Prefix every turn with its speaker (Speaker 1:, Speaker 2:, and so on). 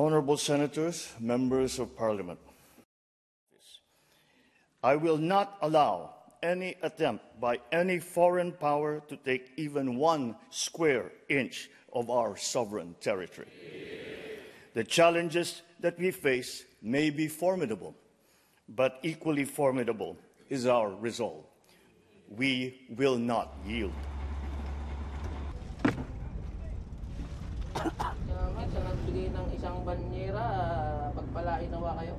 Speaker 1: Honorable Senators, Members of Parliament, I will not allow any attempt by any foreign power to take even one square inch of our sovereign territory. The challenges that we face may be formidable, but equally formidable is our resolve. We will not yield.
Speaker 2: Sa nagbigay ng isang banyera, pagpalain nawa kayo.